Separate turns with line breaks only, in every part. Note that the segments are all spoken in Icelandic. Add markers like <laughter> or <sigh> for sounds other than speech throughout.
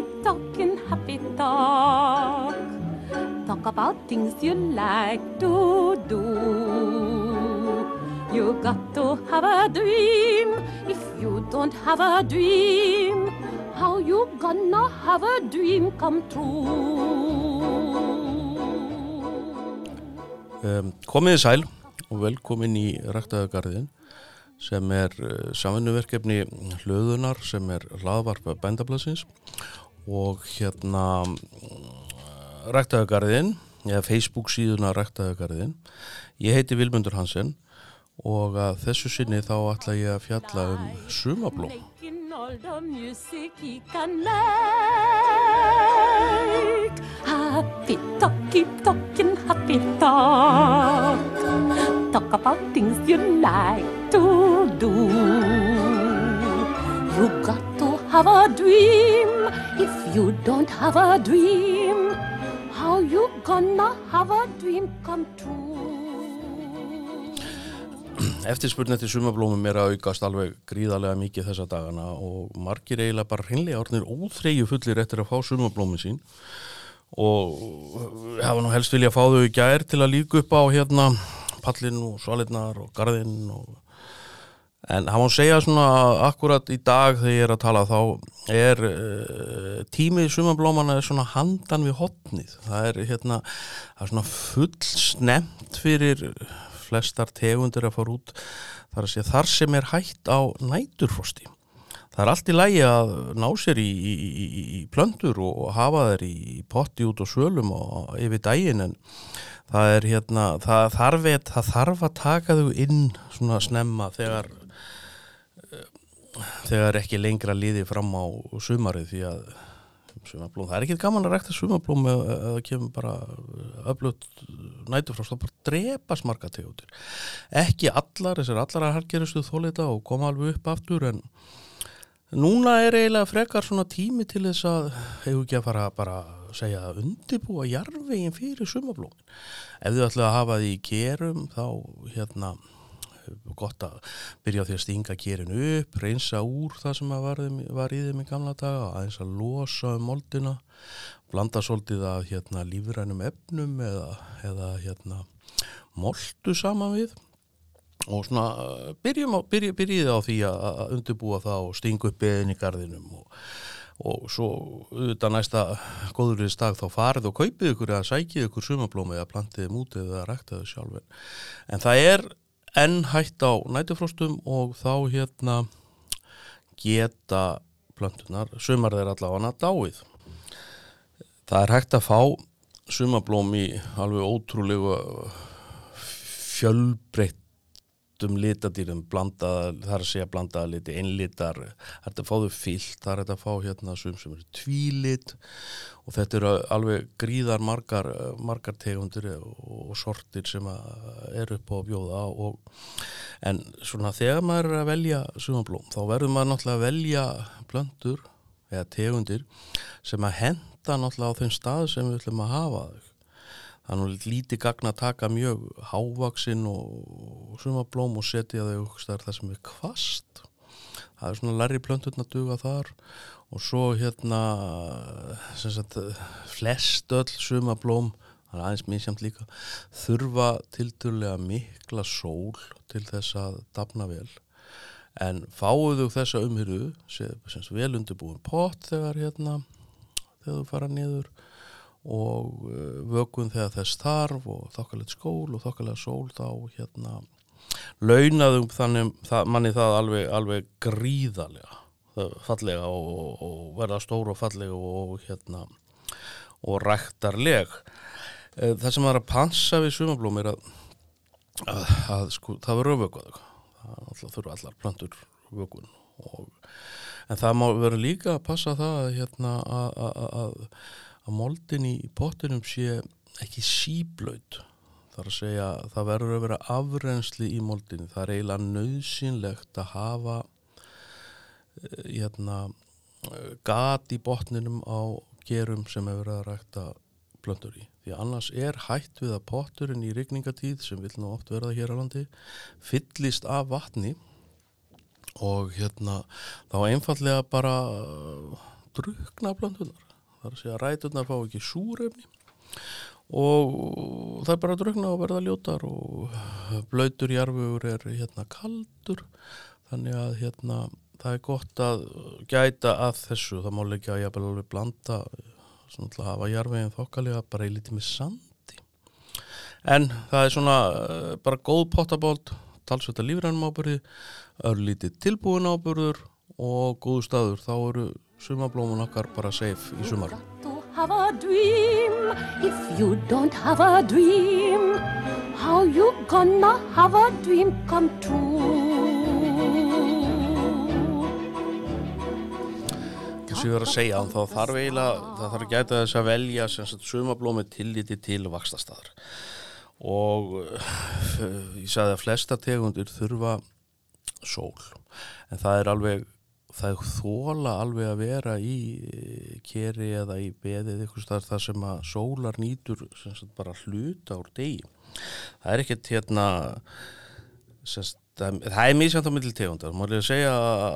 keep talking happy talk. Talk about things you like to do. You got to have a dream. If you don't have a dream, how you gonna have a dream come true?
Um, komiði sæl og velkomin í Ræktaðagarðin sem er uh, samfunnuverkefni hlöðunar sem er hlaðvarpa bændablasins og hérna Ræktaðagarðin eða Facebook síðuna Ræktaðagarðin ég heiti Vilmundur Hansen og að þessu sinni þá ætla ég að fjalla um sumablóm.
Happy talk, keep talking happy talk. Talk about things you like to do. You got have a dream. If you don't have a dream, how you gonna have a dream come true? <clears throat>
Eftirspurn eftir sumablómum er að aukast alveg gríðarlega mikið þessa dagana og margir eiginlega bara hreinlega orðnir óþreyju fullir eftir að fá sumablómin sín og hafa nú helst vilja að fá þau gær til að líka upp á hérna pallin og svalinnar og garðinn og En hann má segja svona akkurat í dag þegar ég er að tala þá er uh, tímið sumablómana er svona handan við hotnið. Það er hérna, það er svona full snemt fyrir flestar tegundir að fara út þar að segja þar sem er hægt á næturfrosti. Það er allt í lægi að ná sér í, í, í, plöndur og hafa þeir í potti út og svölum og yfir daginn en það er hérna, það þarf, það þarf að taka þau inn svona snemma þegar þegar ekki lengra líði fram á sumarið því að sumablóm, það er ekki gaman að rækta sumablóm eða það kemur bara öflut nætufrást og bara drepa smarga tegundir. Ekki allar, þessar allar að hargeristu þólita og koma alveg upp aftur en núna er eiginlega frekar svona tími til þess að hefur ekki að fara bara að segja að undirbúa jarvegin fyrir sumablómin ef þið ætla að hafa því í kerum þá hérna gott að byrja á því að stinga kérinu upp, reynsa úr það sem var, var í þeim í gamla daga aðeins að losa um moldina blanda svolítið að hérna, lífrænum efnum eða, eða hérna, moldu saman við. Og svona byrjum á, byrja, byrjið á því að undirbúa það og stinga upp beðin í gardinum og, og svo auðvitað næsta góðurins dag þá farið og kaupið ykkur eða sækið ykkur sumablómi eða plantið út eða ræktaðu sjálfur en það er enn hægt á nætufrostum og þá hérna geta plöntunar, sumar þeir allavega dáið. Það er hægt að fá sumablóm í alveg ótrúlegu fjölbreyttum litadýrum blandaða, það er að segja blandaða liti, einlitar, það er að fá þau fyllt, það er að fá hérna sum sem eru tvílit og þetta eru alveg gríðar margar, margar tegundir og sortir sem eru upp á bjóða og en svona þegar maður er að velja sumablóm þá verður maður náttúrulega að velja blöndur eða tegundir sem að henda náttúrulega á þeim stað sem við ætlum að hafa þau það er lítið gagna að taka mjög hávaksinn og sumablóm og setja þau þar sem er kvast það er svona lærri plönturna að duga þar. Og svo hérna sagt, flest öll sumablóm það er aðeins misjamt líka þurfa tildurlega mikla sól til þess að dafna vel. En fáuðu þessa umhyrðu vel undirbúin pott þegar hérna þegar þú fara niður og vökun þegar þess þarf og þokkalegt skól og þokkalegt sól þá hérna launaðum þannig það, manni það alveg, alveg gríðarlega fallega og, og, verða stóru og fallega og hérna og ræktarleg. Það sem var að pansa við sumablóm er að, að, að sko, það verður vökuð það þurfa allar plantur vökun og, en það má vera líka að passa það hérna að að moldin í pottinum sé ekki síblöð þar að segja það verður að vera afrensli í moldin það er eiginlega nöðsynlegt að hafa hérna gat í botninum á gerum sem hefur verið að rækta plöndur í. Því annars er hætt við að potturinn í rigningatíð sem vil nú oft verða hér á landi fyllist af vatni og hérna þá einfallega bara drukna plöntunar þar segja að rætunar fá ekki súrefni og það er bara að drukna og verða ljótar og blöytur jarfugur er hérna kaldur. Þannig að hérna það er gott að gæta að þessu. Það má leikja að ég alveg blanda svona að hafa jarfegin þokkalega bara í lítið með sandi. En það er svona uh, bara góð pottabóld talsvölda lífrænum ábyrði örlítið tilbúin ábyrður og góðu staður. Þá eru sumablómun okkar bara safe í sumar
have a dream. If you don't have a dream, how you gonna have a dream come true?
Þess að ég verður að segja þá þarf eiginlega, það þarf gæta þess að velja sumablómi tilliti til vakstastadar og uh, ég sagði að flesta tegundir þurfa sól en það er alveg það þóla alveg að vera í eh, keri eða í beðið eitthvað starf þar sem að sólar nýtur bara hluta úr degi það er ekkert hérna semst, það er mjög samt á milli tegundar maður er að segja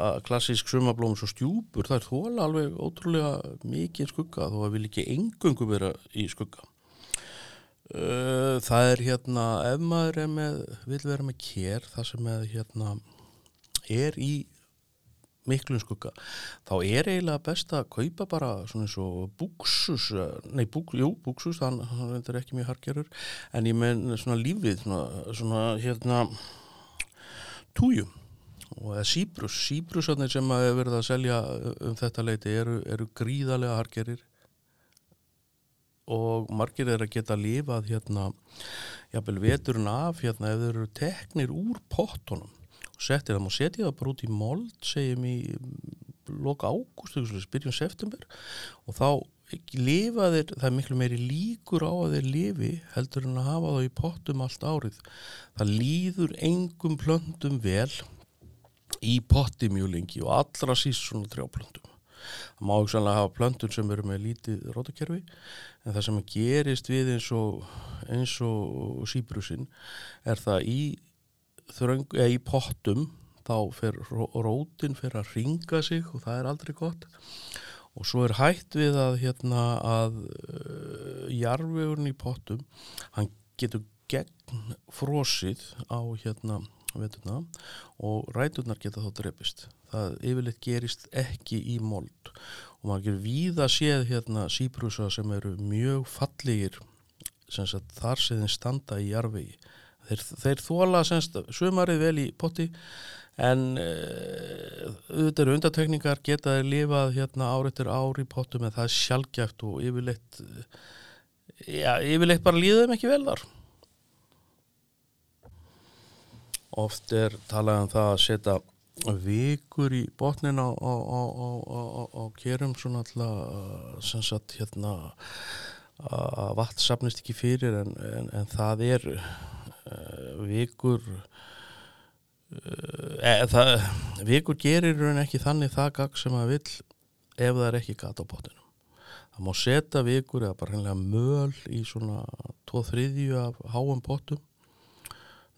að klassísk sumablóm svo stjúpur það er þóla alveg ótrúlega mikið skugga þó að vil ekki engungum vera í skugga. Eh, það er hérna ef maður er með vil vera með kér það sem er hérna er í miklum skugga. Þá er eiginlega best að kaupa bara svona eins og búksus nei, búk, jú, búksus, þann er ekki mjög hargerur, en ég menn svona lífið, svona, svona hérna tújum og eða síbrus, síbrusarnir sem að hefur verið að selja um þetta leiti eru, eru gríðarlega hargerir og margir er að geta lifað hérna, jábel veturinn af hérna ef þeir eru teknir úr pottunum og settir það, maður setja það bara út í mold segjum í loka ágúst byrjum september. Og þá lifa þeir, það er miklu meiri líkur á að þeir lifi heldur en að hafa þá í pottum allt árið. Það líður engum plöndum vel í potti mjög lengi og allra síst svona trjáplöndum það má ekki sannlega hafa plöndun sem eru með lítið rótakerfi en það sem gerist við eins og eins og síbrusinn er það í þröng, eða í pottum þá fer rótin fyrir að ringa sig og það er aldrei gott. Og svo er hægt við að hérna að uh, jarfegurinn í pottum hann getur gegn frosið á hérna veturna og ræturnar geta þá drefist það yfirleitt gerist ekki í mold. Og maður gerur víða séð hérna síbrusa sem eru mjög fallegir sem sagt, þar þeir standa í jarfegi þeir, þeir þóla semst sumarið vel í potti en uh, auðvitað eru undatekningar getaði lifað hérna áriðtir ári í pottum en það er sjálfgæft og yfirleitt já, yfirleitt bara líðum ekki vel þar. Oft er talað um það að setja vikur í botnin á, á, á, á kerum svona alltaf sem sagt hérna að vatn sapnist ekki fyrir en, en, en það er vikur uh, það, vikur gerir en ekki þannig það gagg sem að vill ef það er ekki gata á botninu það má setja vikur eða bara hennilega möl í svona 2-3 af háum potum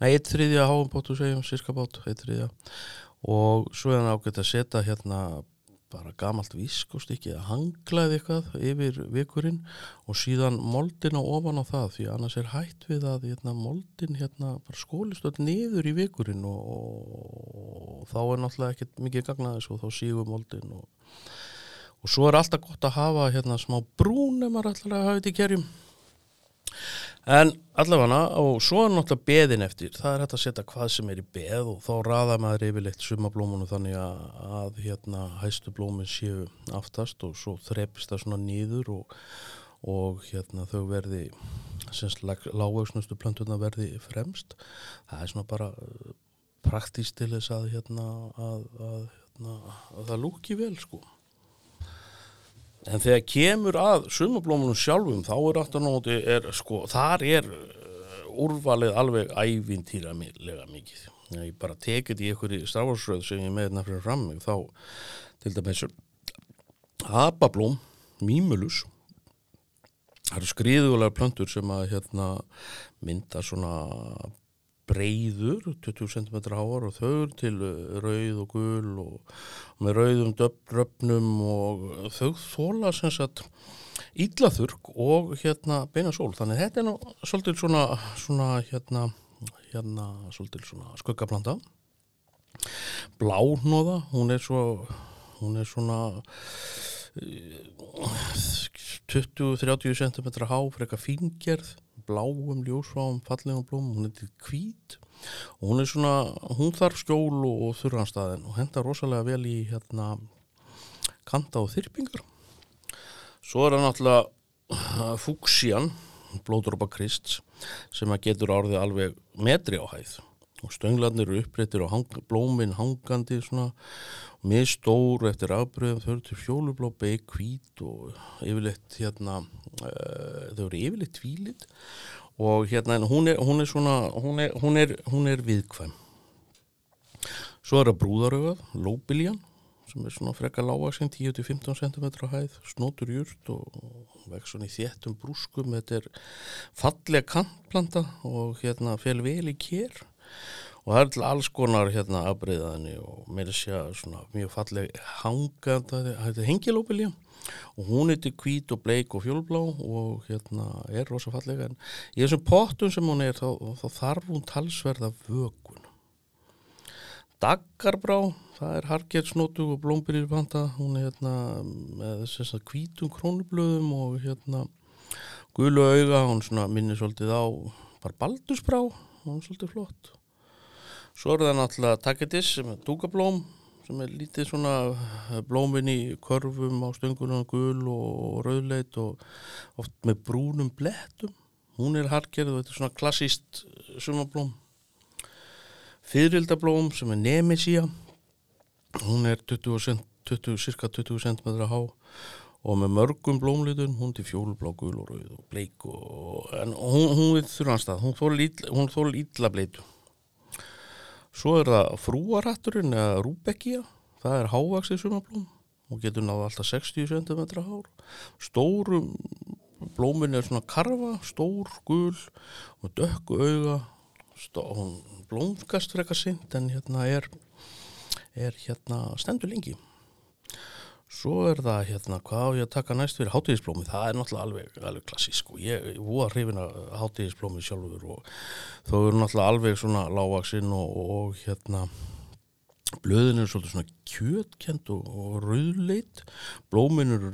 nei 1-3 af háum potu segjum, sirka pot 1-3 og svo er það ágætt að setja hérna bara gamalt viskostykki að hanglaði eitthvað yfir vikurinn og síðan moldin á ofan á það því annars er hægt við að hérna, moldin hérna skólist öll niður í vikurinn og, og þá er náttúrulega ekkert mikið gagnaðis og þá sígur moldin og, og svo er alltaf gott að hafa hérna smá brún ef maður alltaf hafa þetta í kerjum En allavega og svo er náttúrulega beðin eftir, það er hægt að setja hvað sem er í beð og þá raða maður yfirleitt sumablómunum þannig að, að hérna hæstu blómin séu aftast og svo þrepist það svona nýður og, og hérna þau verði, semst lágauksnustu plantuna verði fremst. Það er svona bara uh, praktíst til þess að hérna að, hérna, að það lúki vel sko. En þegar kemur að sumablómunum sjálfum þá er aftur nóti, er, sko, þar er uh, úrvalið alveg ævintýralega mikið. Ég bara tekið í einhverju stráfarsröð sem ég með nefnir fram mig þá til dæmis abablóm, mýmulus, það eru skriðulega plöntur sem að hérna, mynda svona breyður 20 cm háar og þau til uh, rauð og gul og, með rauðum döfnum og þau þóla sem sagt íllaþurk og hérna beina sól. Þannig þetta er nú svolítið svona, svona hérna, hérna svolítið svona skuggablanda blánóða hún er svo hún er svona 20-30 cm há fyrir eitthvað fingerð bláum, ljósváum, fallegum blóm hún til kvít og hún er svona, hún þarf skjól og, og þurranstæðin og henda rosalega vel í hérna kanta og þyrpingar. Svo er það náttúrulega fúksían blóðdrópa krist sem að getur árið alveg metri á hæð og stönglarnir eru upprættir og hang, blómin hangandi svona með stóru eftir afbröðum þau eru til fjólublá, beig, hvít og yfirleitt hérna uh, þau eru yfirleitt tvílit. Og hérna hún er, hún er svona hún er, hún er, hún er viðkvæm. Svo er það brúðarögað lóbiljan sem er svona frekka lágaksinn 10-15 cm hæð snótur júrt og vex svona í þéttum brúskum. Þetta er fallega kantplanta og hérna fel vel í kér og það er til alls konar hérna afbreyðaðinni og með þess að svona mjög falleg hanganda þetta er hengilópilja og hún til hvít og bleik og fjólblá og hérna er rosa fallega en í þessum pottum sem hún er þá, þá þarf hún talsverða vögun Daggarbrá það er hargertsnótu og blómbyrjirpanta hún er hérna með þess að hvítum krónublöðum og hérna gulu auga, hún svona minnir svolítið á bara baldusbrá hún er svolítið flott. Svo er það náttúrulega taketis sem er dúkablóm sem er lítið svona blómin í körfum á stöngunum gul og rauðleit og oft með brúnum blettum. Hún er hargerð og þetta er svona klassíst sumablóm Fyririldablóm sem er Nemesia hún er 20, 20, cirka 20 cm há og með mörgum blómlitun hún til fjólblá, gul og rauð og bleik og, en hún, hún við þurfanstað hún þól ítla bleitu. Svo er það frúaratturinn eða rúbekkia það er hávaksið sumablóm og getur náða alltaf 60 cm hár. Stórum blómin er svona karfa, stór, gul og dökku auga. Hún blómkast eitthvað sint en hérna er, er hérna stendur lengi svo er það hérna hvað á ég að taka næst fyrir hátíðisblómi það er náttúrulega alveg, alveg klassísk og ég er voða hrifin að hátíðisblómi sjálfur og þó eru náttúrulega alveg svona lágvaksinn og, og hérna blöðin eru svolítið svona kjötkent og, og rauðleit blómin eru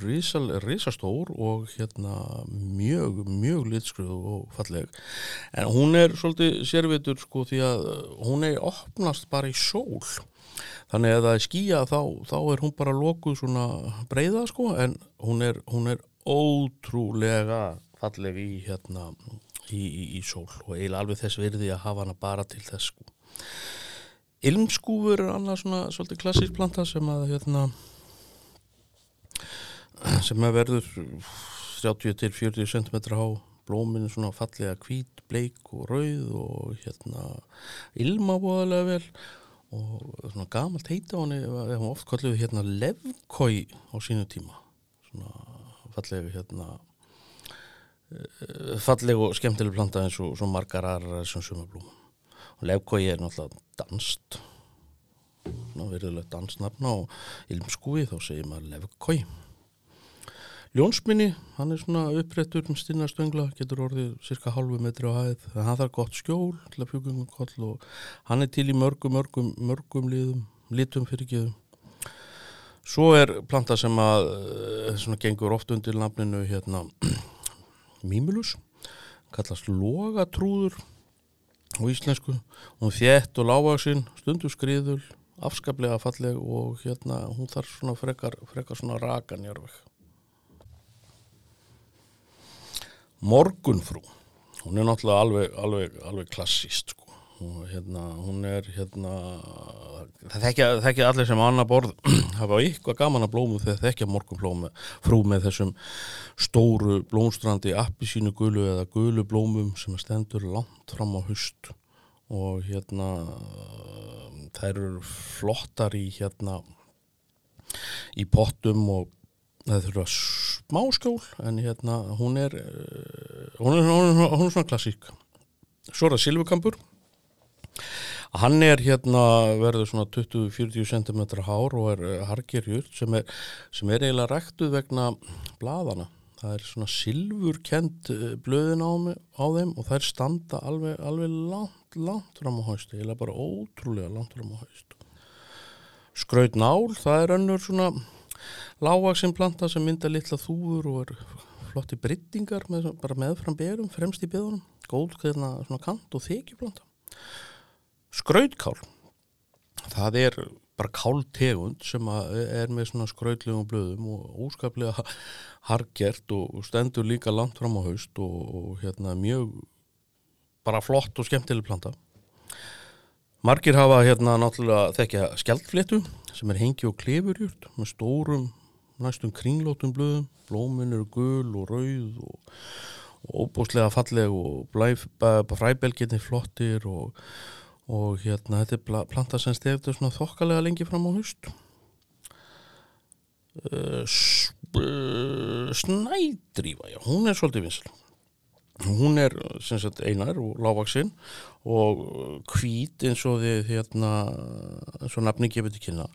risastór og hérna mjög, mjög litskruð og falleg. En hún er svolítið sérvitur sko því að hún er opnast bara í sól þannig að það er skýja þá, þá er hún bara lokuð svona breyða sko en hún er, hún er ótrúlega falleg í hérna í, í, í sól og eiginlega alveg þess verði að hafa hana bara til þess sko. Ilmskúfur er annað svona svolítið klassísk planta sem að hérna sem að verður 30 til 40 cm há. Blóminu svona fallega hvít, bleik og rauð og hérna ilma bóðalega vel og svona gamalt heita hann er oft kalluð hérna levkói á sínu tíma. Svona fallega hérna eh, fallega og skemmtileg planta eins og margar aðra sem sumablóm og levkói er náttúrulega danst verðilegt dansnafna og ilmskúi þá segir maður levkói Ljónsminni, hann er svona upprættur með stinnastöngla, getur orðið cirka halvu metri á hæð, þannig að hann þarf gott skjól til að fjúkingum koll og hann er til í mörgum, mörgum, mörgum liðum, litum fyrir geðum. Svo er planta sem að eh, svona gengur oft undir nafninu hérna <clears throat> Mimulus, kallast logatrúður á íslensku, hún þétt og lágaksinn, stundu skriðul, afskaplega falleg og hérna hún þarf svona frekar, frekar svona rakanjörfeg. Morgunfrú, hún er náttúrulega alveg, alveg, alveg klassíst sko. og hérna hún er hérna það þekkja, allir sem annar borð <clears throat> hafa ykkur gaman að blómu þegar þekkja morgunfrú með þessum stóru blómstrandi appi sínu gulu eða gulu blómum sem stendur langt fram á hust og hérna þær eru flottar í hérna í pottum og það þurfa smá skjól en hérna hún er hún er, hún er, hún er svona klassík svo er það silvukampur Hann er hérna verður svona 20-40 cm hár og er eh, hargerjur sem er, sem er eiginlega ræktuð vegna bladana. Það er svona silfurkent eh, blöðin á, á þeim og þær standa alveg, alveg langt, langt fram á haust, eiginlega bara ótrúlega langt fram á haust. Skraut nál, það er önnur svona lágvaksinn planta sem mynda litla þúfur og er flotti bryttingar með, bara meðfram berum, fremst í beðunum, góð hérna, svona kant og þykjuplanta. Skrautkál, það er bara káltegund sem að er með svona skrautlegum blöðum og óskaplega hargert og stendur líka langt fram á haust og, og hérna mjög bara flott og skemmtileg planta. Margir hafa hérna náttúrulega þekkja skjaldfléttu sem er hengi og klefurjurt með stórum næstum kringlótum blöðum, blómin eru gul og rauð og, og óbúslega falleg og blæf, fræbelginni flottir og, og hérna þetta er pla- planta sem stefður svona þokkalega lengi fram á haust. Uh, s- uh, snædrífa, já, hún er svolítið vinsl. Hún er sem sagt einar og lágvaksinn og hvít eins og þið hérna, eins og nafni gefið til kynna.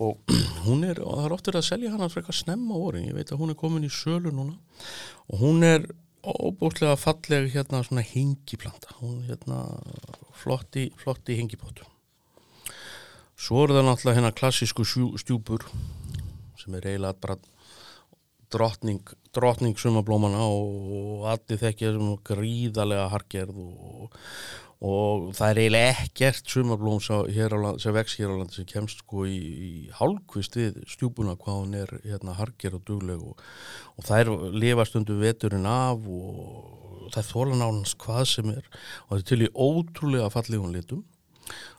Og <clears throat> hún er, og það er oft verið að selja hana frekar snemma á vorin, ég veit að hún er komin í sölu núna. Og hún er óbúslega falleg hérna svona hengiplanta, hún er hérna flotti, flotti hengipótu. Svo er það náttúrulega hérna klassísku stjúpur sem er eiginlega bara drottning, drottning sumablómana og allir þekkja sem gríðarlega hargerð og, og það er eiginlega ekkert sumablóm sem vex hér á landi sem kemst sko í, í hálfkvist við stjúpuna hvað hún er hérna hargerð og dugleg og, og það er lifa stundu veturinn af og það er þólan ánans hvað sem er og það er til í ótrúlega fallegum litum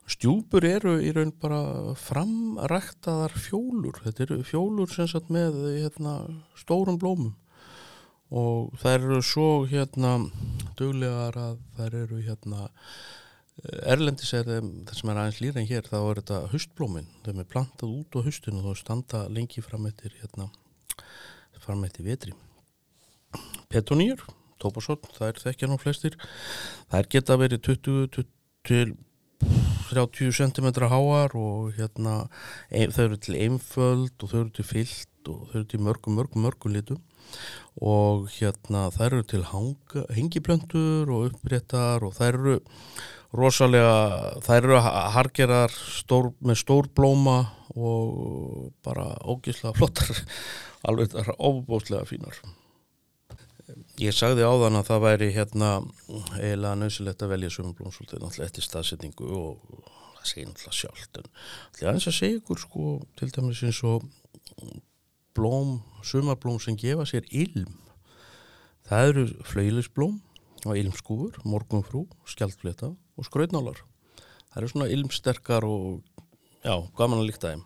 Stjúpur eru í raun bara framræktaðar fjólur. Þetta eru fjólur sem sagt með hérna, stórum blómum og þær eru svo hérna duglegar að þær eru hérna erlendis er það sem er aðeins lýra en hér þá er þetta haustblómin. Þeim er plantað út á haustinu og þá standa lengi fram eftir hérna fram eftir vetri. Petonýr, tópasotn, það er þekkja nú flestir. Þær geta verið 20 til 30 cm háar og hérna þau eru til einföld og þau eru til fyllt og þau eru til mörgum, mörgum, mörgum litum og hérna þær eru til hanga, hengiplöntur og uppréttar og þær eru rosalega, þær eru hargerar stór, með stór blóma og bara ógislega flottar, <laughs> alveg það er óbúslega fínar. Ég sagði áðan að það væri hérna eiginlega nöðsilegt að velja sumablómsóltið náttúrulega eftir staðsetningu og það segir náttúrulega sjálft en ætla aðeins að segja ykkur sko til dæmis eins og blóm, sumarblóm sem gefa sér ilm. Það eru flaulisblóm og ilmskúfur, morgunfrú, skjaldfleta og skrautnálar. Það eru svona ilmsterkar og já, gaman að líkta þeim.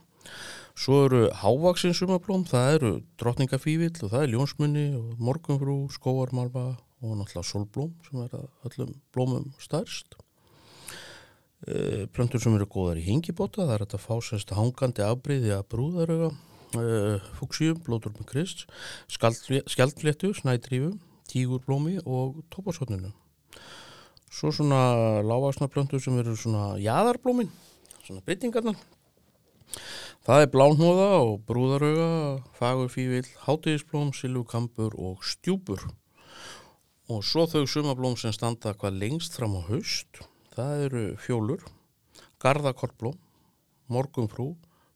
Svo eru hávaksinn sumablóm, það eru drottningafívill og það er ljónsmunni og morgunfrú, skóarmalva og náttúrulega solblóm sem er öllum blómum stærst. E, plöntur sem eru góðar í hingibóta, það er þetta fásast hangandi afbreyði að brúðaröga, e, fúksíum, blótur með krist, skjaldfléttu, snædrífu, tígurblómi og tópasotninu. Svo svona lávaksna plöntur sem eru svona jaðarblómin, svona breytingarnar. Það er blánhóða og brúðarauga, fagurfívill, hátíðisblóm, silvukambur og stjúpur. Og svo þau sumablóm sem standa hvað lengst fram á haust, það eru fjólur, gardakortblóm, morgunfrú,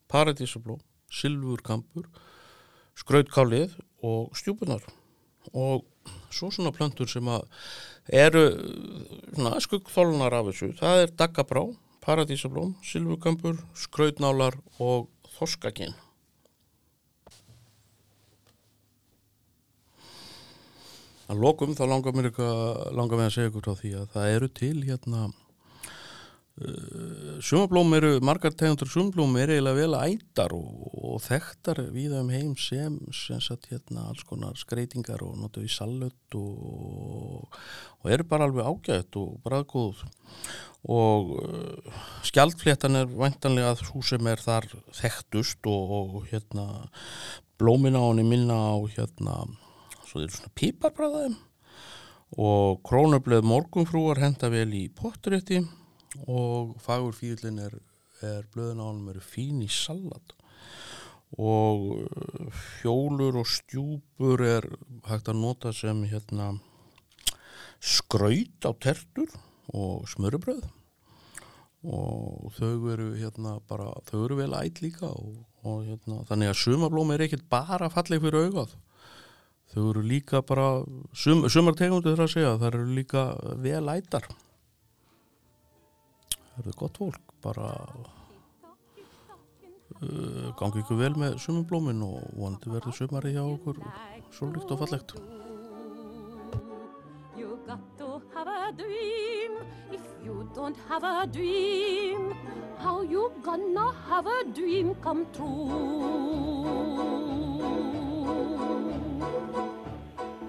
paradísablóm, silvurkambur, skrautkálið og stjúpunar. Og svo svona plöntur sem að eru skuggþólunar af þessu, það er daggabrá, paradísablóm, silvukambur, skrautnálar og þorskakinn. Að lokum þá langar mér langar mér að segja ykkur á því að það eru til hérna uh, sumablóm eru, margar tegundur sumablóm eru eiginlega vel ættar og, og þekktar viða um heim sem sem sagt hérna alls konar skreitingar og notu í salut og, og eru bara alveg ágætt og bræðgóð og uh, skjaldfléttan er væntanlega svo sem er þar þekktust og, og hérna blómin á henni minna á hérna svo þeir eru svona píparbræðaðum og krónublöð morgunfrúar henda vel í potturétti og fagur fílinn er, er honum eru fín í salat. Og uh, hjólur og stjúpur er hægt að nota sem hérna skraut á tertur og smörubröð og þau eru hérna bara, þau eru vel ætt líka og, og hérna, þannig að sumablóm er ekkert bara falleg fyrir augað. Þau eru líka bara sum, sumartegundu þurfa að segja, það eru líka vel ættar það eru gott fólk bara uh, gangi ykkur vel með sumablómin og vonandi verður sumari hjá okkur svo líkt og fallegt
You got to have a dream. If you don't have a dream, how you gonna have a dream come true?